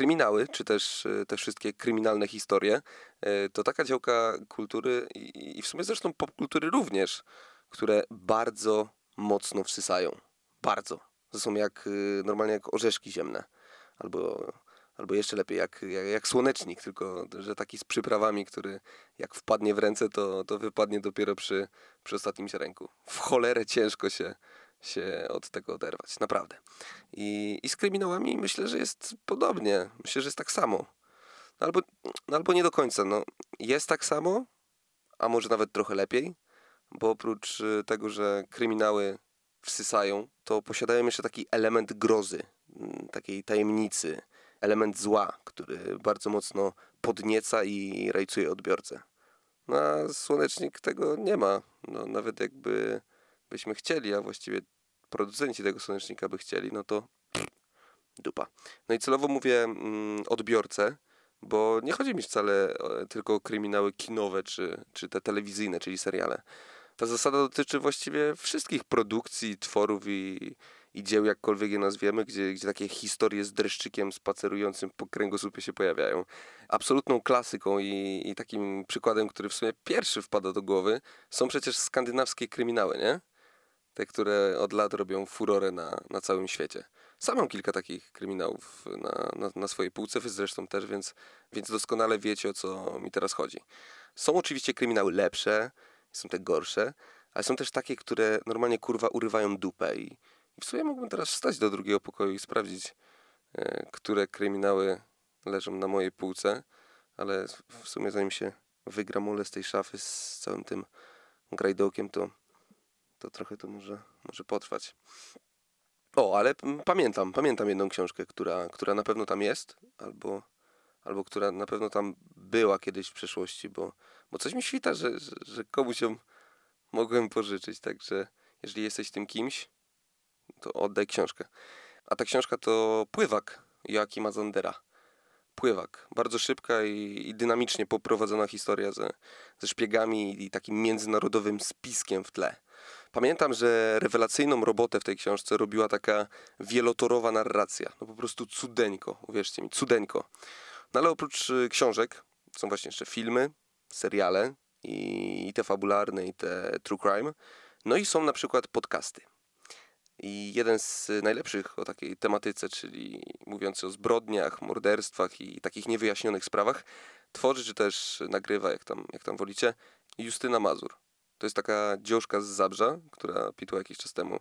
kryminały, czy też e, te wszystkie kryminalne historie, e, to taka działka kultury i, w sumie zresztą popkultury również, które bardzo mocno wsysają. Bardzo. To są jak y, normalnie jak orzeszki ziemne. Albo, albo jeszcze lepiej, jak, jak, jak słonecznik, tylko że taki z przyprawami, który jak wpadnie w ręce, to, to wypadnie dopiero przy, przy ostatnim ziarenku. W cholerę ciężko się, się od tego oderwać, naprawdę. I, I z kryminałami myślę, że jest podobnie. Myślę, że jest tak samo. No albo, no albo nie do końca. No, jest tak samo, a może nawet trochę lepiej, bo oprócz y, tego, że kryminały wsysają, to posiadają jeszcze taki element grozy, mm, takiej tajemnicy, element zła, który bardzo mocno podnieca i rajcuje odbiorcę. No a słonecznik tego nie ma. No, nawet jakby byśmy chcieli, a właściwie producenci tego słonecznika by chcieli, no to dupa. No i celowo mówię mm, odbiorcę, bo nie chodzi mi wcale tylko o kryminały kinowe czy, czy te telewizyjne, czyli seriale. Ta zasada dotyczy właściwie wszystkich produkcji, tworów i, i dzieł, jakkolwiek je nazwiemy, gdzie, gdzie takie historie z dreszczykiem spacerującym po kręgosłupie się pojawiają. Absolutną klasyką i, i takim przykładem, który w sumie pierwszy wpada do głowy, są przecież skandynawskie kryminały, nie? Te, które od lat robią furorę na, na całym świecie. Sam mam kilka takich kryminałów na, na, na swojej półce, wy zresztą też, więc, więc doskonale wiecie, o co mi teraz chodzi. Są oczywiście kryminały lepsze, są te gorsze, ale są też takie, które normalnie kurwa urywają dupę i, i w sumie mógłbym teraz wstać do drugiego pokoju i sprawdzić, e, które kryminały leżą na mojej półce, ale w sumie zanim się wygramulę z tej szafy z całym tym grajdołkiem, to, to trochę to może, może potrwać. O, ale pamiętam, pamiętam jedną książkę, która, która na pewno tam jest, albo, albo która na pewno tam była kiedyś w przeszłości, bo, bo coś mi świta, że, że, że komuś ją mogłem pożyczyć, także jeżeli jesteś tym kimś, to oddaj książkę. A ta książka to Pływak Joachima Zandera. Pływak. Bardzo szybka i, i dynamicznie poprowadzona historia ze, ze szpiegami i takim międzynarodowym spiskiem w tle. Pamiętam, że rewelacyjną robotę w tej książce robiła taka wielotorowa narracja. No po prostu cudeńko, uwierzcie mi, cudeńko. No ale oprócz y, książek są właśnie jeszcze filmy, seriale i te fabularne i te true crime. No i są na przykład podcasty. I jeden z najlepszych o takiej tematyce, czyli mówiący o zbrodniach, morderstwach i takich niewyjaśnionych sprawach, tworzy czy też nagrywa, jak tam, jak tam wolicie, Justyna Mazur. To jest taka dziążka z Zabrza, która pitła jakiś czas temu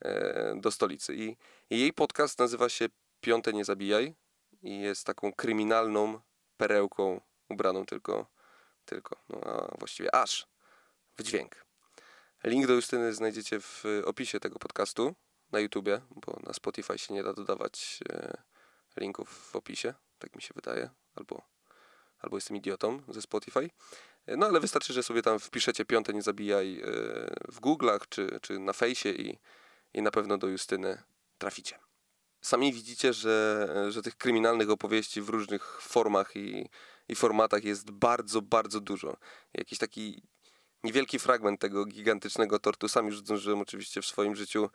e, do stolicy. I, jej podcast nazywa się Piąte Nie Zabijaj i jest taką kryminalną perełką ubraną tylko, tylko no a właściwie aż w dźwięk. Link do Justyny znajdziecie w opisie tego podcastu na YouTubie, bo na Spotify się nie da dodawać e, linków w opisie, tak mi się wydaje, albo, albo jestem idiotą ze Spotify. No ale wystarczy, że sobie tam wpiszecie piąte nie zabijaj e, w Google'ach czy, czy na fejsie i, i na pewno do Justyny traficie. Sami widzicie, że, że tych kryminalnych opowieści w różnych formach i, i formatach jest bardzo, bardzo dużo. Jakiś taki niewielki fragment tego gigantycznego tortu sam już zdążyłem oczywiście w swoim życiu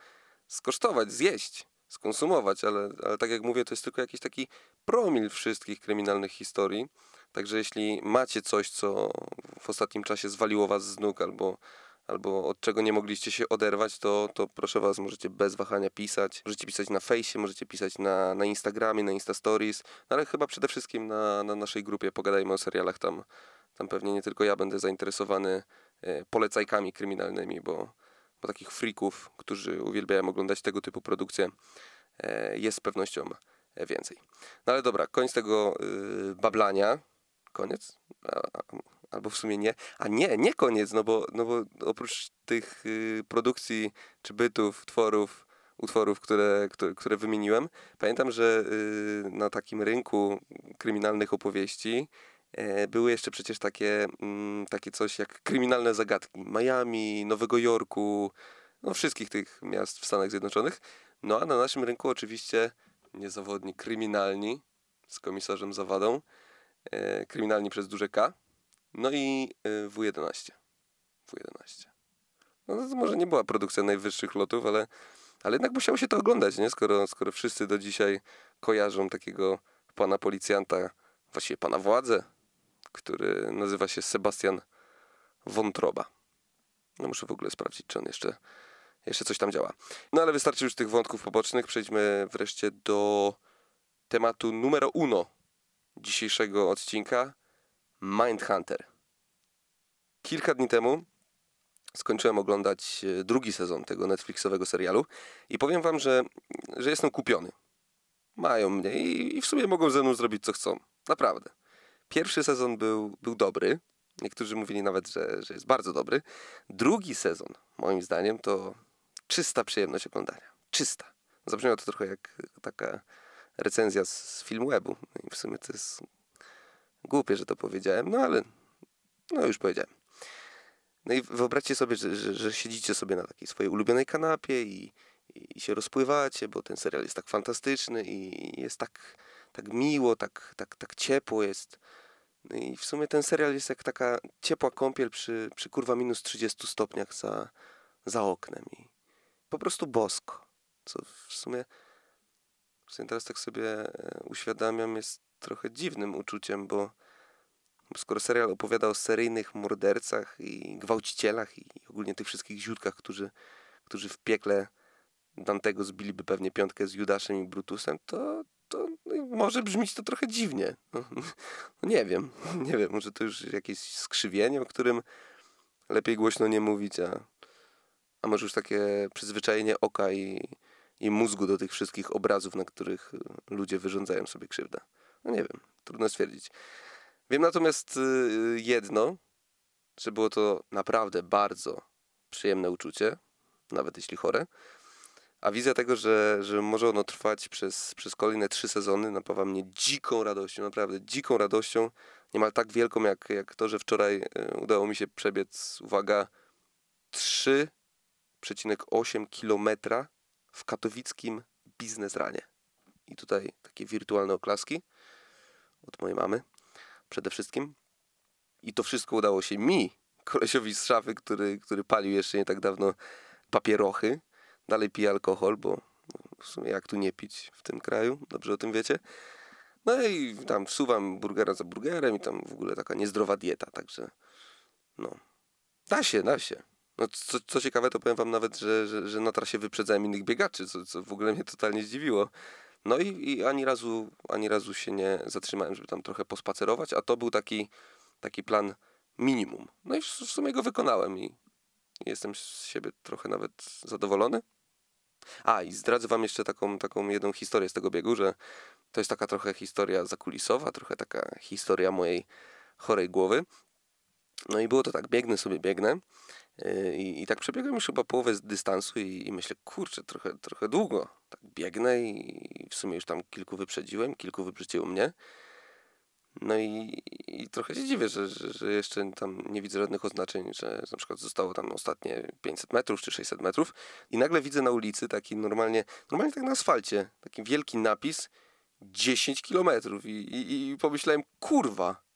skosztować, zjeść, skonsumować, ale, ale tak jak mówię, to jest tylko jakiś taki promil wszystkich kryminalnych historii. Także jeśli macie coś, co w ostatnim czasie zwaliło was z nóg albo, albo od czego nie mogliście się oderwać, to, to proszę was, możecie bez wahania pisać. Możecie pisać na fejsie, możecie pisać na, na Instagramie, na Insta Stories, no ale chyba przede wszystkim na, na naszej grupie Pogadajmy o serialach. Tam, tam pewnie nie tylko ja będę zainteresowany e, polecajkami kryminalnymi, bo, bo takich freaków, którzy uwielbiają oglądać tego typu produkcje, e, jest z pewnością więcej. No ale dobra, koniec tego yy, bablania. Koniec? Albo w sumie nie. A nie, nie koniec, no bo, no bo oprócz tych yy, produkcji czy bytów, tworów, utworów, które, które, które wymieniłem, pamiętam, że yy, na takim rynku kryminalnych opowieści e, były jeszcze przecież takie, mm, takie coś jak kryminalne zagadki Miami, Nowego Jorku, no wszystkich tych miast w Stanach Zjednoczonych. No a na naszym rynku oczywiście niezawodni kryminalni z komisarzem Zawadą, kryminalni przez duże K, no i e, W11. W11. No to może nie była produkcja najwyższych lotów, ale, ale jednak musiało się to oglądać, nie? Skoro, skoro wszyscy do dzisiaj kojarzą takiego pana policjanta, właściwie pana władzę, który nazywa się Sebastian Wątroba. No muszę w ogóle sprawdzić, czy on jeszcze, jeszcze coś tam działa. No ale wystarczy już tych wątków pobocznych. Przejdźmy wreszcie do tematu numer uno dzisiejszego odcinka Mindhunter. Kilka dni temu skończyłem oglądać e, drugi sezon tego Netflixowego serialu i powiem wam, że, że jestem kupiony. Mają mnie i, i w sumie mogą ze mną zrobić co chcą. Naprawdę. Pierwszy sezon był, był dobry. Niektórzy mówili nawet, że, że jest bardzo dobry. Drugi sezon, moim zdaniem, to czysta przyjemność oglądania. Czysta. Zabrzmiało to trochę jak taka recenzja z filmu webu. No I w sumie to jest głupie, że to powiedziałem, no ale no już powiedziałem. No i wyobraźcie sobie, że, że, że siedzicie sobie na takiej swojej ulubionej kanapie i, i się rozpływacie, bo ten serial jest tak fantastyczny i jest tak, tak miło, tak, tak, tak ciepło jest. No i w sumie ten serial jest jak taka ciepła kąpiel przy, przy kurwa minus 30 stopniach za, za oknem i po prostu bosko. Co w sumie teraz tak sobie e, uświadamiam, jest trochę dziwnym uczuciem, bo skoro serial opowiada o seryjnych mordercach i gwałcicielach i ogólnie tych wszystkich źródkach, którzy, którzy w piekle Dantego zbiliby pewnie piątkę z Judaszem i Brutusem, to, to no, może brzmieć to trochę dziwnie. No, no nie wiem, nie wiem, może to już jakieś skrzywienie, o którym lepiej głośno nie mówić, a, a może już takie przyzwyczajenie oka i, i mózgu do tych wszystkich obrazów, na których ludzie wyrządzają sobie krzywdę. No nie wiem, trudno stwierdzić. Wiem natomiast y, jedno, że było to naprawdę bardzo przyjemne uczucie, nawet jeśli chore. A wizja tego, że, że może ono trwać przez, przez kolejne trzy sezony, napawa mnie dziką radością, naprawdę dziką radością. Niemal tak wielką, jak, jak to, że wczoraj y, udało mi się przebiec, uwaga, 3,8 kilometra w katowickim biznesranie. I tutaj takie wirtualne oklaski od mojej mamy przede wszystkim. I to wszystko udało się mi, kolesiowi z szafy, który, który palił jeszcze nie tak dawno papierochy. Dalej pije alkohol, bo w sumie jak tu nie pić w tym kraju, dobrze o tym wiecie. No i tam wsuwam burgera za burgerem i tam w ogóle taka niezdrowa dieta, także no, da się, da się. No, co, co ciekawe, to powiem wam nawet, że, że, że na trasie wyprzedzałem innych biegaczy, co, co w ogóle mnie totalnie zdziwiło. No i, i, ani, razu, ani razu się nie zatrzymałem, żeby tam trochę pospacerować, a to był taki, taki plan minimum. No i w, sumie go wykonałem i jestem z siebie trochę nawet zadowolony. A, i zdradzę wam jeszcze taką, taką jedną historię z tego biegu, że to jest taka trochę historia zakulisowa, trochę taka historia mojej chorej głowy. No i było to tak, biegnę sobie, biegnę i, i tak przebiegłem już chyba połowę dystansu i, i, myślę, kurczę, trochę, trochę długo. Tak biegnę i w sumie już tam kilku wyprzedziłem, kilku wyprzedziło mnie. No i, i trochę się dziwię, że, że, że, jeszcze tam nie widzę żadnych oznaczeń, że na przykład zostało tam ostatnie 500 metrów czy 600 metrów i nagle widzę na ulicy taki normalnie, normalnie tak na asfalcie, taki wielki napis 10 kilometrów i, i pomyślałem, kurwa,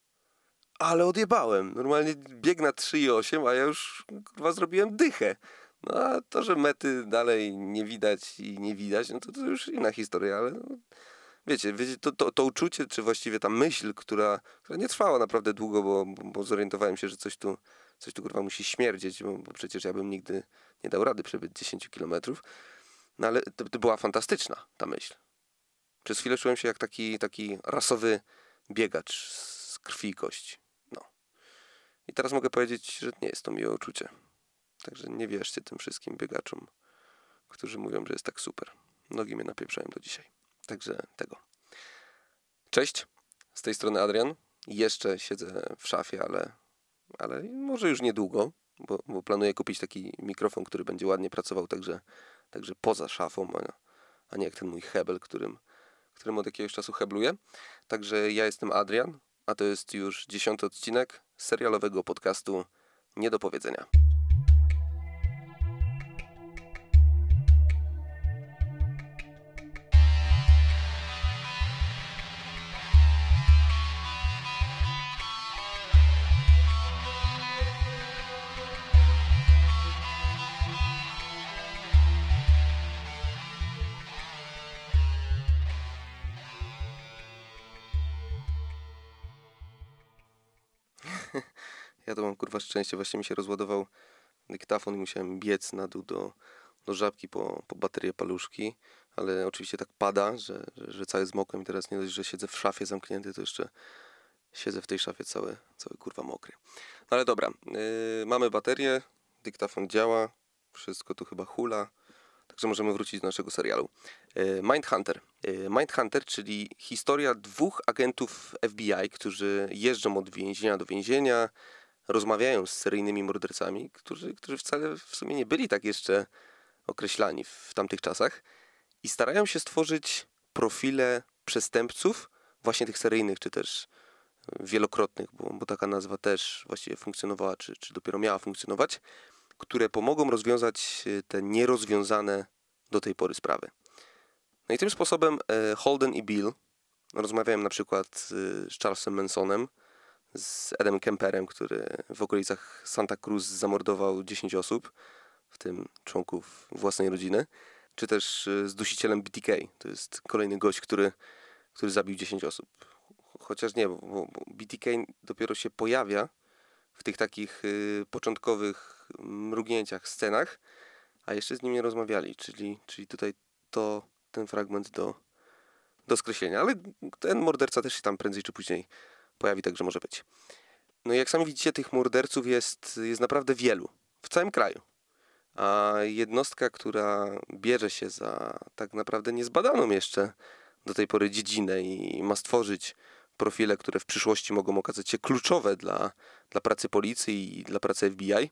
ale odjebałem. Normalnie bieg na 3,8, a ja już kurwa zrobiłem dychę. No a to, że mety dalej nie widać i nie widać, no to, to już inna historia, ale no, wiecie, wiecie to, to, to uczucie, czy właściwie ta myśl, która, która nie trwała naprawdę długo, bo, bo, zorientowałem się, że coś tu, coś tu kurwa musi śmierdzieć, bo, bo przecież ja bym nigdy nie dał rady przebyć 10 kilometrów. No ale to, to była fantastyczna ta myśl. Przez chwilę czułem się jak taki, taki rasowy biegacz z krwi i kości. I teraz mogę powiedzieć, że nie jest to miłe uczucie. Także nie wierzcie tym wszystkim biegaczom, którzy mówią, że jest tak super. Nogi mnie napieprzają do dzisiaj. Także tego. Cześć, z tej strony Adrian. Jeszcze siedzę w szafie, ale, ale może już niedługo, bo, bo planuję kupić taki mikrofon, który będzie ładnie pracował także, także poza szafą, a, a nie jak ten mój hebel, którym, którym od jakiegoś czasu hebluję. Także ja jestem Adrian, a to jest już dziesiąty odcinek serialowego podcastu Nie do powiedzenia. Ja to mam kurwa szczęście, właśnie mi się rozładował dyktafon i musiałem biec na dół do, do żabki po, po baterię paluszki, ale oczywiście tak pada, że, że, że cały zmokłem i teraz nie dość, że siedzę w szafie zamknięty, to jeszcze siedzę w tej szafie cały, cały kurwa mokry. No ale dobra, yy, mamy baterię, dyktafon działa, wszystko tu chyba hula, także możemy wrócić do naszego serialu. Yy, Mindhunter. Yy, Mindhunter, czyli historia dwóch agentów FBI, którzy jeżdżą od więzienia do więzienia, rozmawiają z seryjnymi mordercami, którzy, którzy wcale w sumie nie byli tak jeszcze określani w tamtych czasach i starają się stworzyć profile przestępców, właśnie tych seryjnych, czy też wielokrotnych, bo, bo taka nazwa też właściwie funkcjonowała, czy, czy dopiero miała funkcjonować, które pomogą rozwiązać e, te nierozwiązane do tej pory sprawy. No i tym sposobem e, Holden i Bill rozmawiają na przykład e, z Charlesem Mansonem, z Edem Kemperem, który w okolicach Santa Cruz zamordował 10 osób, w tym członków własnej rodziny, czy też z dusicielem BTK. To jest kolejny gość, który, który zabił 10 osób chociaż nie, bo, bo BTK dopiero się pojawia w tych takich y, początkowych mrugnięciach, scenach, a jeszcze z nim nie rozmawiali, czyli, czyli tutaj to, ten fragment do, do skreślenia, ale ten morderca też się tam prędzej czy później pojawi, także może być. No i jak sami widzicie, tych morderców jest, jest naprawdę wielu, w całym kraju. A jednostka, która bierze się za tak naprawdę niezbadaną jeszcze do tej pory dziedzinę i ma stworzyć profile, które w przyszłości mogą okazać się kluczowe dla, dla pracy policji i dla pracy FBI,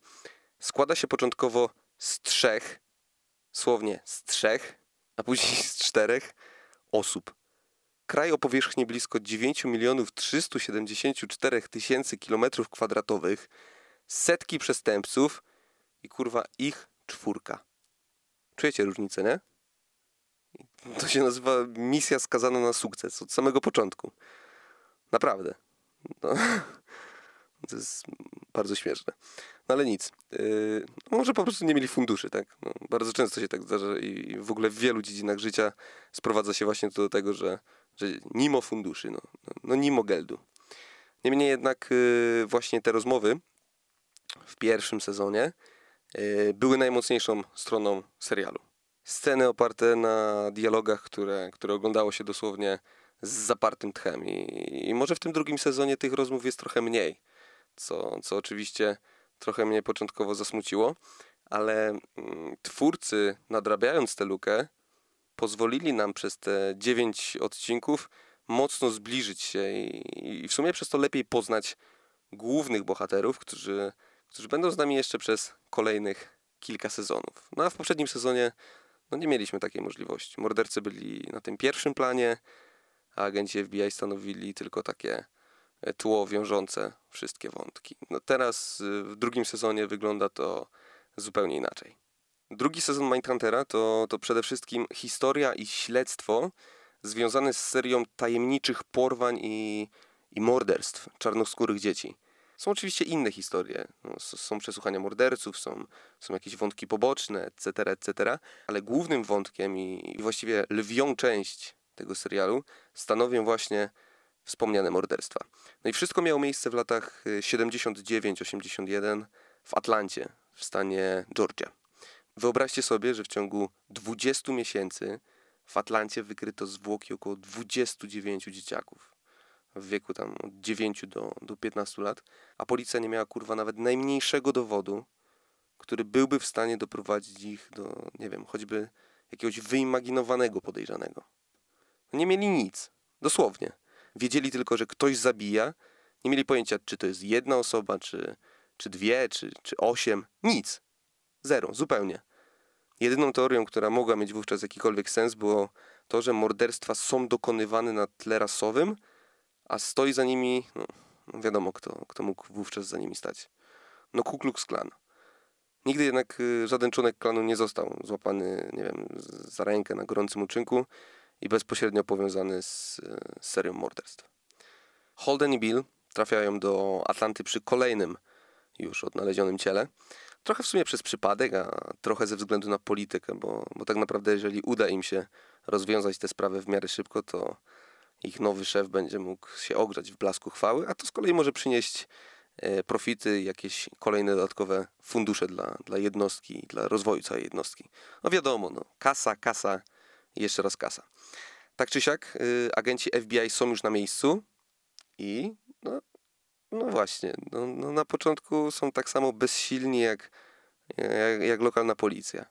składa się początkowo z trzech, słownie z trzech, a później z czterech osób. Kraj o powierzchni blisko 9 milionów 374 tysięcy kilometrów kwadratowych, setki przestępców i kurwa ich czwórka. Czujecie różnicę, nie? To się nazywa misja skazana na sukces od samego początku. Naprawdę. No, to jest bardzo śmieszne. No ale nic. Yy, może po prostu nie mieli funduszy, tak? No, bardzo często się tak zdarza i w ogóle w wielu dziedzinach życia sprowadza się właśnie to do tego, że, że nimo funduszy, no, no, no nimo geldu. Niemniej jednak yy, właśnie te rozmowy w pierwszym sezonie yy, były najmocniejszą stroną serialu. Sceny oparte na dialogach, które, które oglądało się dosłownie z zapartym tchem. I, I, może w tym drugim sezonie tych rozmów jest trochę mniej, co, co oczywiście trochę mnie początkowo zasmuciło, ale mm, twórcy, nadrabiając tę lukę, pozwolili nam przez te dziewięć odcinków mocno zbliżyć się i, i w sumie przez to lepiej poznać głównych bohaterów, którzy, którzy będą z nami jeszcze przez kolejnych kilka sezonów. No a w poprzednim sezonie no nie mieliśmy takiej możliwości. Mordercy byli na tym pierwszym planie, a agenci FBI stanowili tylko takie e, tło wiążące wszystkie wątki. No teraz y, w drugim sezonie wygląda to zupełnie inaczej. Drugi sezon Mindhuntera to, to przede wszystkim historia i śledztwo związane z serią tajemniczych porwań i, i morderstw czarnoskórych dzieci. Są oczywiście inne historie. No, są przesłuchania morderców, są, są jakieś wątki poboczne, etc., etc., ale głównym wątkiem i, i właściwie lwią część tego serialu stanowią właśnie wspomniane morderstwa. No i wszystko miało miejsce w latach 79-81 y, w Atlancie, w stanie Georgia. Wyobraźcie sobie, że w ciągu 20 miesięcy w Atlancie wykryto zwłoki około 29 dzieciaków w wieku tam od 9 do, do 15 lat, a policja nie miała kurwa nawet najmniejszego dowodu, który byłby w stanie doprowadzić ich do, nie wiem, choćby jakiegoś wyimaginowanego podejrzanego. Nie mieli nic. Dosłownie. Wiedzieli tylko, że ktoś zabija. Nie mieli pojęcia, czy to jest jedna osoba, czy, czy dwie, czy, czy osiem. Nic. Zero. Zupełnie. Jedyną teorią, która mogła mieć wówczas jakikolwiek sens, było to, że morderstwa są dokonywane na tle rasowym, a stoi za nimi, no, no wiadomo kto, kto mógł wówczas za nimi stać. No Ku Klux Klan. Nigdy jednak y, żaden członek klanu nie został złapany, nie wiem, za rękę na gorącym uczynku i bezpośrednio powiązany z, z serią morderstw. Holden i Bill trafiają do Atlanty przy kolejnym już odnalezionym ciele. Trochę w sumie przez przypadek, a trochę ze względu na politykę, bo, bo tak naprawdę jeżeli uda im się rozwiązać tę sprawę w miarę szybko, to ich nowy szef będzie mógł się ogrzać w blasku chwały, a to z kolei może przynieść e, profity, jakieś kolejne dodatkowe fundusze dla, dla jednostki, dla rozwoju całej jednostki. No wiadomo, no, kasa, kasa jeszcze raz kasa. Tak czy siak, y, agenci FBI są już na miejscu i no, no właśnie, no, no na początku są tak samo bezsilni jak, jak, jak lokalna policja.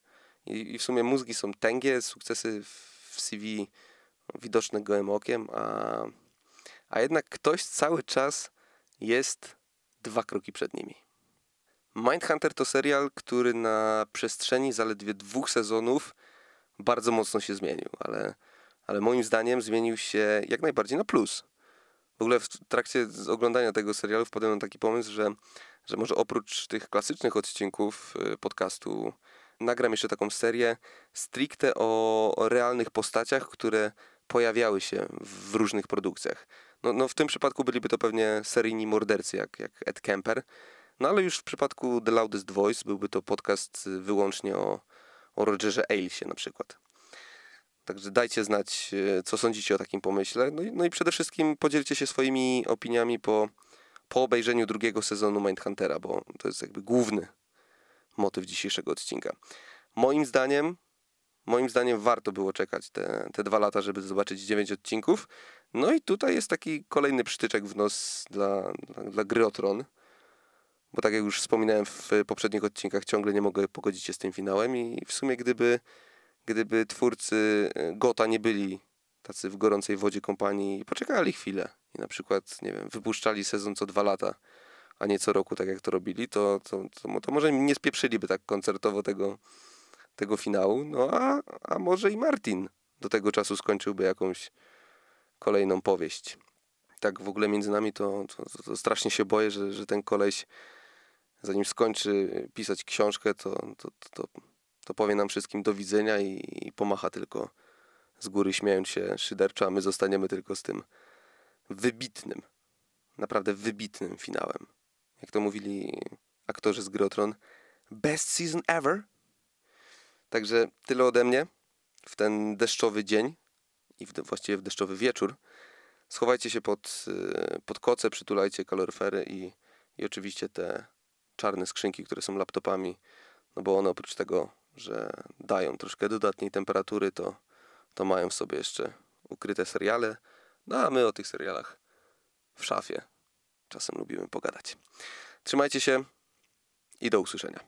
I, I, w sumie mózgi są tęgie, sukcesy w CV widoczne gołym okiem, a, a jednak ktoś cały czas jest dwa kroki przed nimi. Mindhunter to serial, który na przestrzeni zaledwie dwóch sezonów bardzo mocno się zmienił, ale, ale moim zdaniem zmienił się jak najbardziej na plus. W ogóle w trakcie oglądania tego serialu wpadłem na taki pomysł, że, że może oprócz tych klasycznych odcinków y, podcastu nagram jeszcze taką serię stricte o, realnych postaciach, które pojawiały się w różnych produkcjach. No, no w tym przypadku byliby to pewnie seryjni mordercy, jak, jak Ed Kemper, no ale już w przypadku The Loudest Voice byłby to podcast wyłącznie o, o Rogerze Ailesie na przykład. Także dajcie znać, e, co sądzicie o takim pomyśle. No i, no i przede wszystkim podzielcie się swoimi opiniami po, po obejrzeniu drugiego sezonu Mindhuntera, bo to jest jakby główny motyw dzisiejszego odcinka. Moim zdaniem, moim zdaniem warto było czekać te, te dwa lata, żeby zobaczyć dziewięć odcinków. No i tutaj jest taki kolejny przytyczek w nos dla, dla, dla gry o tron. Bo tak jak już wspominałem w poprzednich odcinkach, ciągle nie mogę pogodzić się z tym finałem i w sumie gdyby gdyby twórcy e, Gota nie byli tacy w gorącej wodzie kompanii i poczekali chwilę i na przykład, nie wiem, wypuszczali sezon co dwa lata, a nie co roku, tak jak to robili, to, to, to, to może nie spieprzyliby tak koncertowo tego, tego finału, no a, a może i Martin do tego czasu skończyłby jakąś kolejną powieść. Tak w ogóle między nami to, to, to strasznie się boję, że, że ten koleś zanim skończy pisać książkę, to, to, to, to powie nam wszystkim do widzenia i, i pomacha tylko z góry śmiejąc się szyderczo, a my zostaniemy tylko z tym wybitnym, naprawdę wybitnym finałem. Jak to mówili aktorzy z Grotron, best season ever. Także tyle ode mnie w ten deszczowy dzień i w, właściwie w deszczowy wieczór. Schowajcie się pod, y, pod koce, przytulajcie kaloryfery i, i oczywiście te czarne skrzynki, które są laptopami, no bo one oprócz tego że dają troszkę dodatniej temperatury, to, to mają w sobie jeszcze ukryte seriale. No a my o tych serialach w szafie czasem lubimy pogadać. Trzymajcie się i do usłyszenia.